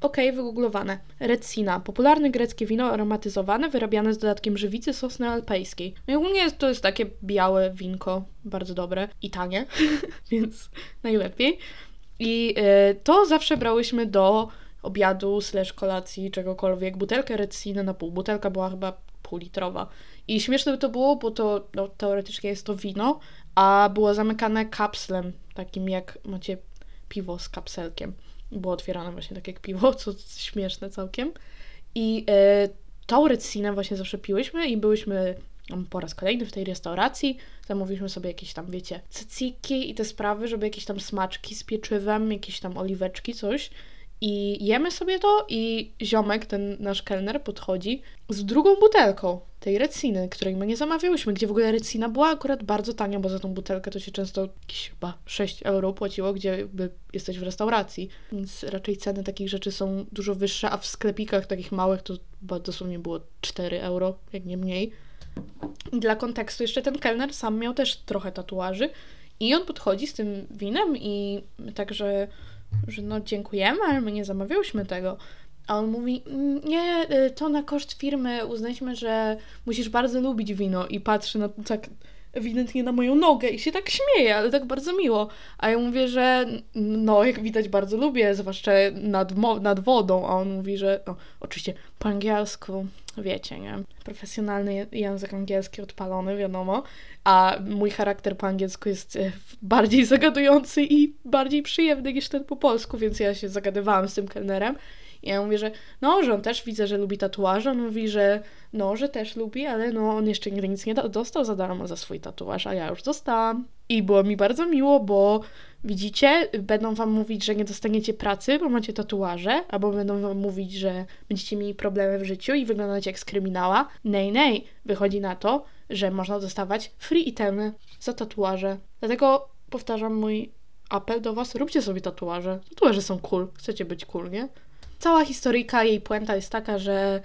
Okej, wygooglowane. Retsina. Popularne greckie wino aromatyzowane, wyrabiane z dodatkiem żywicy sosny alpejskiej. No i ogólnie to jest takie białe winko, bardzo dobre i tanie, więc najlepiej. I y, to zawsze brałyśmy do obiadu, slash kolacji, czegokolwiek. Butelkę Retsiny na pół. Butelka była chyba półlitrowa. I śmieszne to było, bo to no, teoretycznie jest to wino, a było zamykane kapslem, takim jak macie piwo z kapselkiem było otwierane właśnie tak jak piwo, co śmieszne całkiem. I e, tą Retsinę właśnie zawsze piłyśmy i byłyśmy po raz kolejny w tej restauracji. Zamówiliśmy sobie jakieś tam, wiecie, cyciki i te sprawy, żeby jakieś tam smaczki z pieczywem, jakieś tam oliweczki, coś. I jemy sobie to i ziomek, ten nasz kelner, podchodzi z drugą butelką tej reciny, której my nie zamawiałyśmy, gdzie w ogóle recina była akurat bardzo tania, bo za tą butelkę to się często jakieś chyba 6 euro płaciło, gdzie jesteś w restauracji, więc raczej ceny takich rzeczy są dużo wyższe, a w sklepikach takich małych to chyba dosłownie było 4 euro, jak nie mniej. I dla kontekstu jeszcze ten kelner sam miał też trochę tatuaży i on podchodzi z tym winem i także że no dziękujemy, ale my nie zamawiałyśmy tego. A on mówi, "Mm, nie, y, to na koszt firmy uznaliśmy, że musisz bardzo lubić wino i patrzy na tak ewidentnie na moją nogę i się tak śmieje, ale tak bardzo miło. A ja mówię, że no, jak widać, bardzo lubię, zwłaszcza nad, nad wodą. A on mówi, że no, oczywiście po angielsku, wiecie, nie? Profesjonalny język angielski odpalony, wiadomo. A mój charakter po angielsku jest e, bardziej zagadujący i bardziej przyjemny niż ten po polsku, więc ja się zagadywałam z tym kelnerem. I ja mówię, że no, że on też widzę, że lubi tatuaże. On mówi, że no, że też lubi, ale no, on jeszcze nic nie do- dostał za darmo za swój tatuaż, a ja już dostałam. I było mi bardzo miło, bo widzicie, będą wam mówić, że nie dostaniecie pracy, bo macie tatuaże, albo będą wam mówić, że będziecie mieli problemy w życiu i wyglądacie jak z kryminała. Nej, nej, wychodzi na to, że można dostawać free itemy za tatuaże. Dlatego powtarzam mój apel do was, róbcie sobie tatuaże. Tatuaże są cool, chcecie być cool, nie? Cała historyjka, jej puenta jest taka, że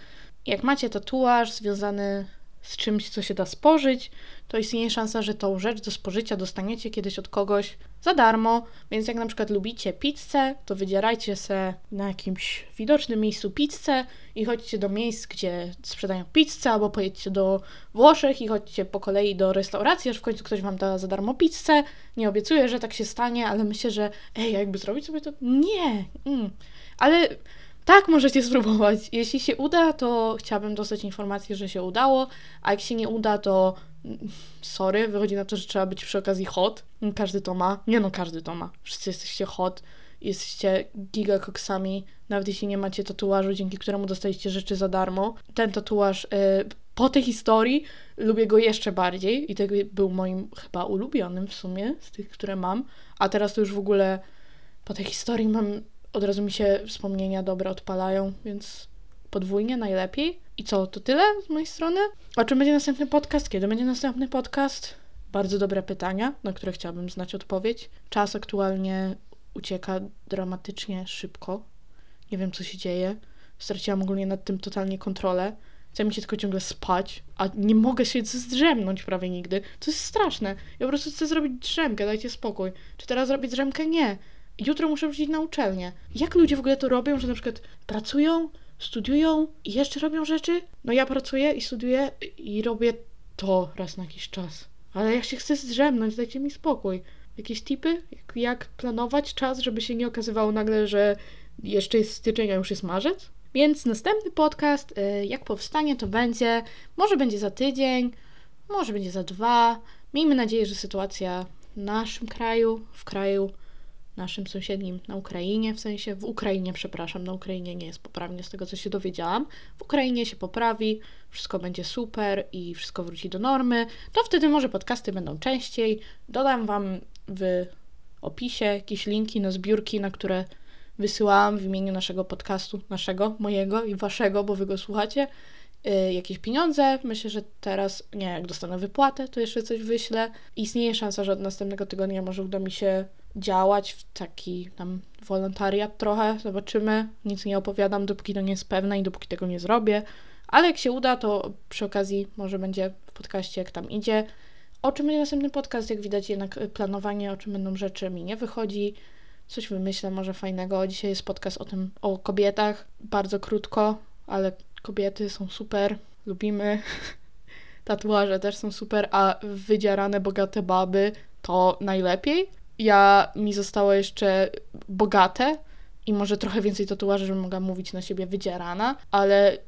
jak macie tatuaż związany z czymś, co się da spożyć, to istnieje szansa, że tą rzecz do spożycia dostaniecie kiedyś od kogoś za darmo. Więc jak na przykład lubicie pizzę, to wydzierajcie se na jakimś widocznym miejscu pizzę i chodźcie do miejsc, gdzie sprzedają pizzę, albo pojedźcie do Włoszech i chodźcie po kolei do restauracji, aż w końcu ktoś wam da za darmo pizzę. Nie obiecuję, że tak się stanie, ale myślę, że ej, jakby zrobić sobie to... Nie! Mm. Ale tak, możecie spróbować. Jeśli się uda, to chciałabym dostać informację, że się udało, a jak się nie uda, to mm, sorry, wychodzi na to, że trzeba być przy okazji hot. Każdy to ma. Nie no, każdy to ma. Wszyscy jesteście hot. Jesteście gigakoksami, nawet jeśli nie macie tatuażu, dzięki któremu dostaliście rzeczy za darmo. Ten tatuaż y, po tej historii lubię go jeszcze bardziej i tego był moim chyba ulubionym w sumie z tych, które mam. A teraz to już w ogóle po tej historii mam od razu mi się wspomnienia dobre odpalają, więc podwójnie najlepiej. I co, to tyle z mojej strony? O czym będzie następny podcast? Kiedy będzie następny podcast? Bardzo dobre pytania, na które chciałabym znać odpowiedź. Czas aktualnie ucieka dramatycznie szybko. Nie wiem, co się dzieje. Straciłam ogólnie nad tym totalnie kontrolę. Chce mi się tylko ciągle spać, a nie mogę się zdrzemnąć prawie nigdy. To jest straszne. Ja po prostu chcę zrobić drzemkę, dajcie spokój. Czy teraz zrobić drzemkę? Nie. Jutro muszę wrócić na uczelnię. Jak ludzie w ogóle to robią, że na przykład pracują, studiują i jeszcze robią rzeczy? No ja pracuję i studiuję i robię to raz na jakiś czas. Ale ja się chcę zdrzemnąć, dajcie mi spokój. Jakieś tipy, jak, jak planować czas, żeby się nie okazywało nagle, że jeszcze jest styczeń, a już jest marzec? Więc następny podcast, y, jak powstanie, to będzie, może będzie za tydzień, może będzie za dwa. Miejmy nadzieję, że sytuacja w naszym kraju, w kraju naszym sąsiednim na Ukrainie, w sensie w Ukrainie, przepraszam, na Ukrainie nie jest poprawnie z tego, co się dowiedziałam. W Ukrainie się poprawi, wszystko będzie super i wszystko wróci do normy, to wtedy może podcasty będą częściej. Dodam Wam w opisie jakieś linki na zbiórki, na które wysyłałam w imieniu naszego podcastu, naszego, mojego i waszego, bo wy go słuchacie, y, jakieś pieniądze. Myślę, że teraz, nie, jak dostanę wypłatę, to jeszcze coś wyślę. Istnieje szansa, że od następnego tygodnia może uda mi się działać w taki tam wolontariat trochę. Zobaczymy. Nic nie opowiadam, dopóki to nie jest pewne i dopóki tego nie zrobię. Ale jak się uda, to przy okazji może będzie w podcaście, jak tam idzie. O czym będzie następny podcast? Jak widać, jednak y, planowanie, o czym będą rzeczy, mi nie wychodzi. Coś wymyślę może fajnego. Dzisiaj jest podcast o tym, o kobietach. Bardzo krótko, ale kobiety są super. Lubimy. Tatuaże też są super, a wydzierane, bogate baby to najlepiej. Ja mi zostało jeszcze bogate i może trochę więcej tatuaży, żebym mogła mówić na siebie wydzierana, ale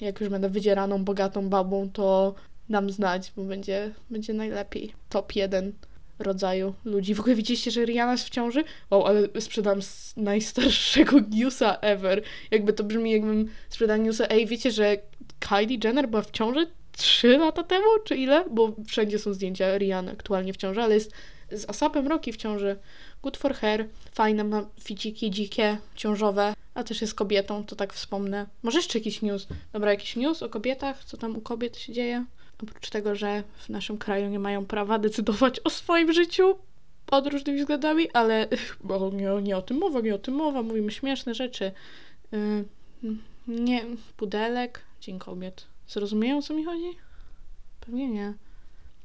jak już będę wydzieraną, bogatą babą, to dam znać, bo będzie, będzie najlepiej. Top jeden rodzaju ludzi. W ogóle widzieliście, że Rihanna jest w ciąży? Wow, ale sprzedam najstarszego newsa ever. Jakby to brzmi, jakbym sprzedała newsa. Ej, wiecie, że Kylie Jenner była w ciąży 3 lata temu, czy ile? Bo wszędzie są zdjęcia Rihanny aktualnie w ciąży, ale jest z Asapem Rocky w ciąży. Good for her. Fajne ma ficiki dzikie, ciążowe. A też jest kobietą, to tak wspomnę. Może jeszcze jakiś news. Dobra, jakiś news o kobietach? Co tam u kobiet się dzieje? Oprócz tego, że w naszym kraju nie mają prawa decydować o swoim życiu pod różnymi względami, ale bo nie, nie o tym mowa, nie o tym mowa, mówimy śmieszne rzeczy. Yy, nie, pudelek, Dzień Kobiet. Zrozumieją, o co mi chodzi? Pewnie nie.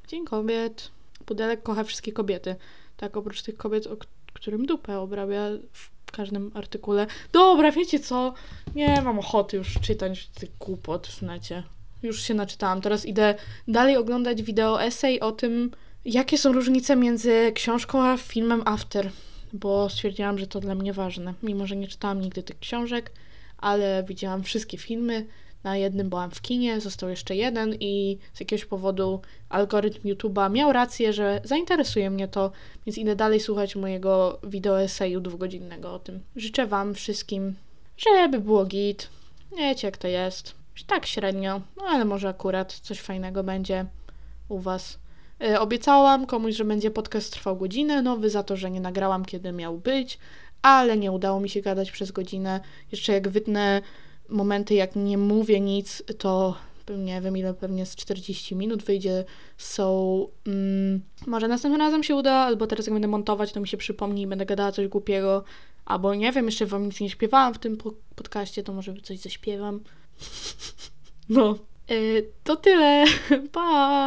Dzień Kobiet. Pudelek kocha wszystkie kobiety. Tak, oprócz tych kobiet, o którym dupę obrabia w każdym artykule. Dobra, wiecie co? Nie mam ochoty już czytać tych głupot w necie. Już się naczytałam. Teraz idę dalej oglądać wideo essay o tym, jakie są różnice między książką a filmem After, bo stwierdziłam, że to dla mnie ważne. Mimo, że nie czytałam nigdy tych książek, ale widziałam wszystkie filmy. Na jednym byłam w kinie, został jeszcze jeden i z jakiegoś powodu algorytm YouTube'a miał rację, że zainteresuje mnie to, więc idę dalej słuchać mojego wideo eseju dwugodzinnego o tym. Życzę Wam wszystkim, żeby było git. Wiecie jak to jest. Tak średnio, no ale może akurat coś fajnego będzie u Was. Y, Obiecałam komuś, że będzie podcast trwał godzinę, nowy za to, że nie nagrałam kiedy miał być, ale nie udało mi się gadać przez godzinę. Jeszcze jak wytnę momenty, jak nie mówię nic, to nie wiem ile, pewnie z 40 minut wyjdzie. Są. Mm, może następnym razem się uda, albo teraz jak będę montować, to mi się przypomni i będę gadała coś głupiego. Albo nie wiem, jeszcze wam nic nie śpiewałam w tym po- podcaście, to może coś zaśpiewam. No. Y, to tyle. Pa!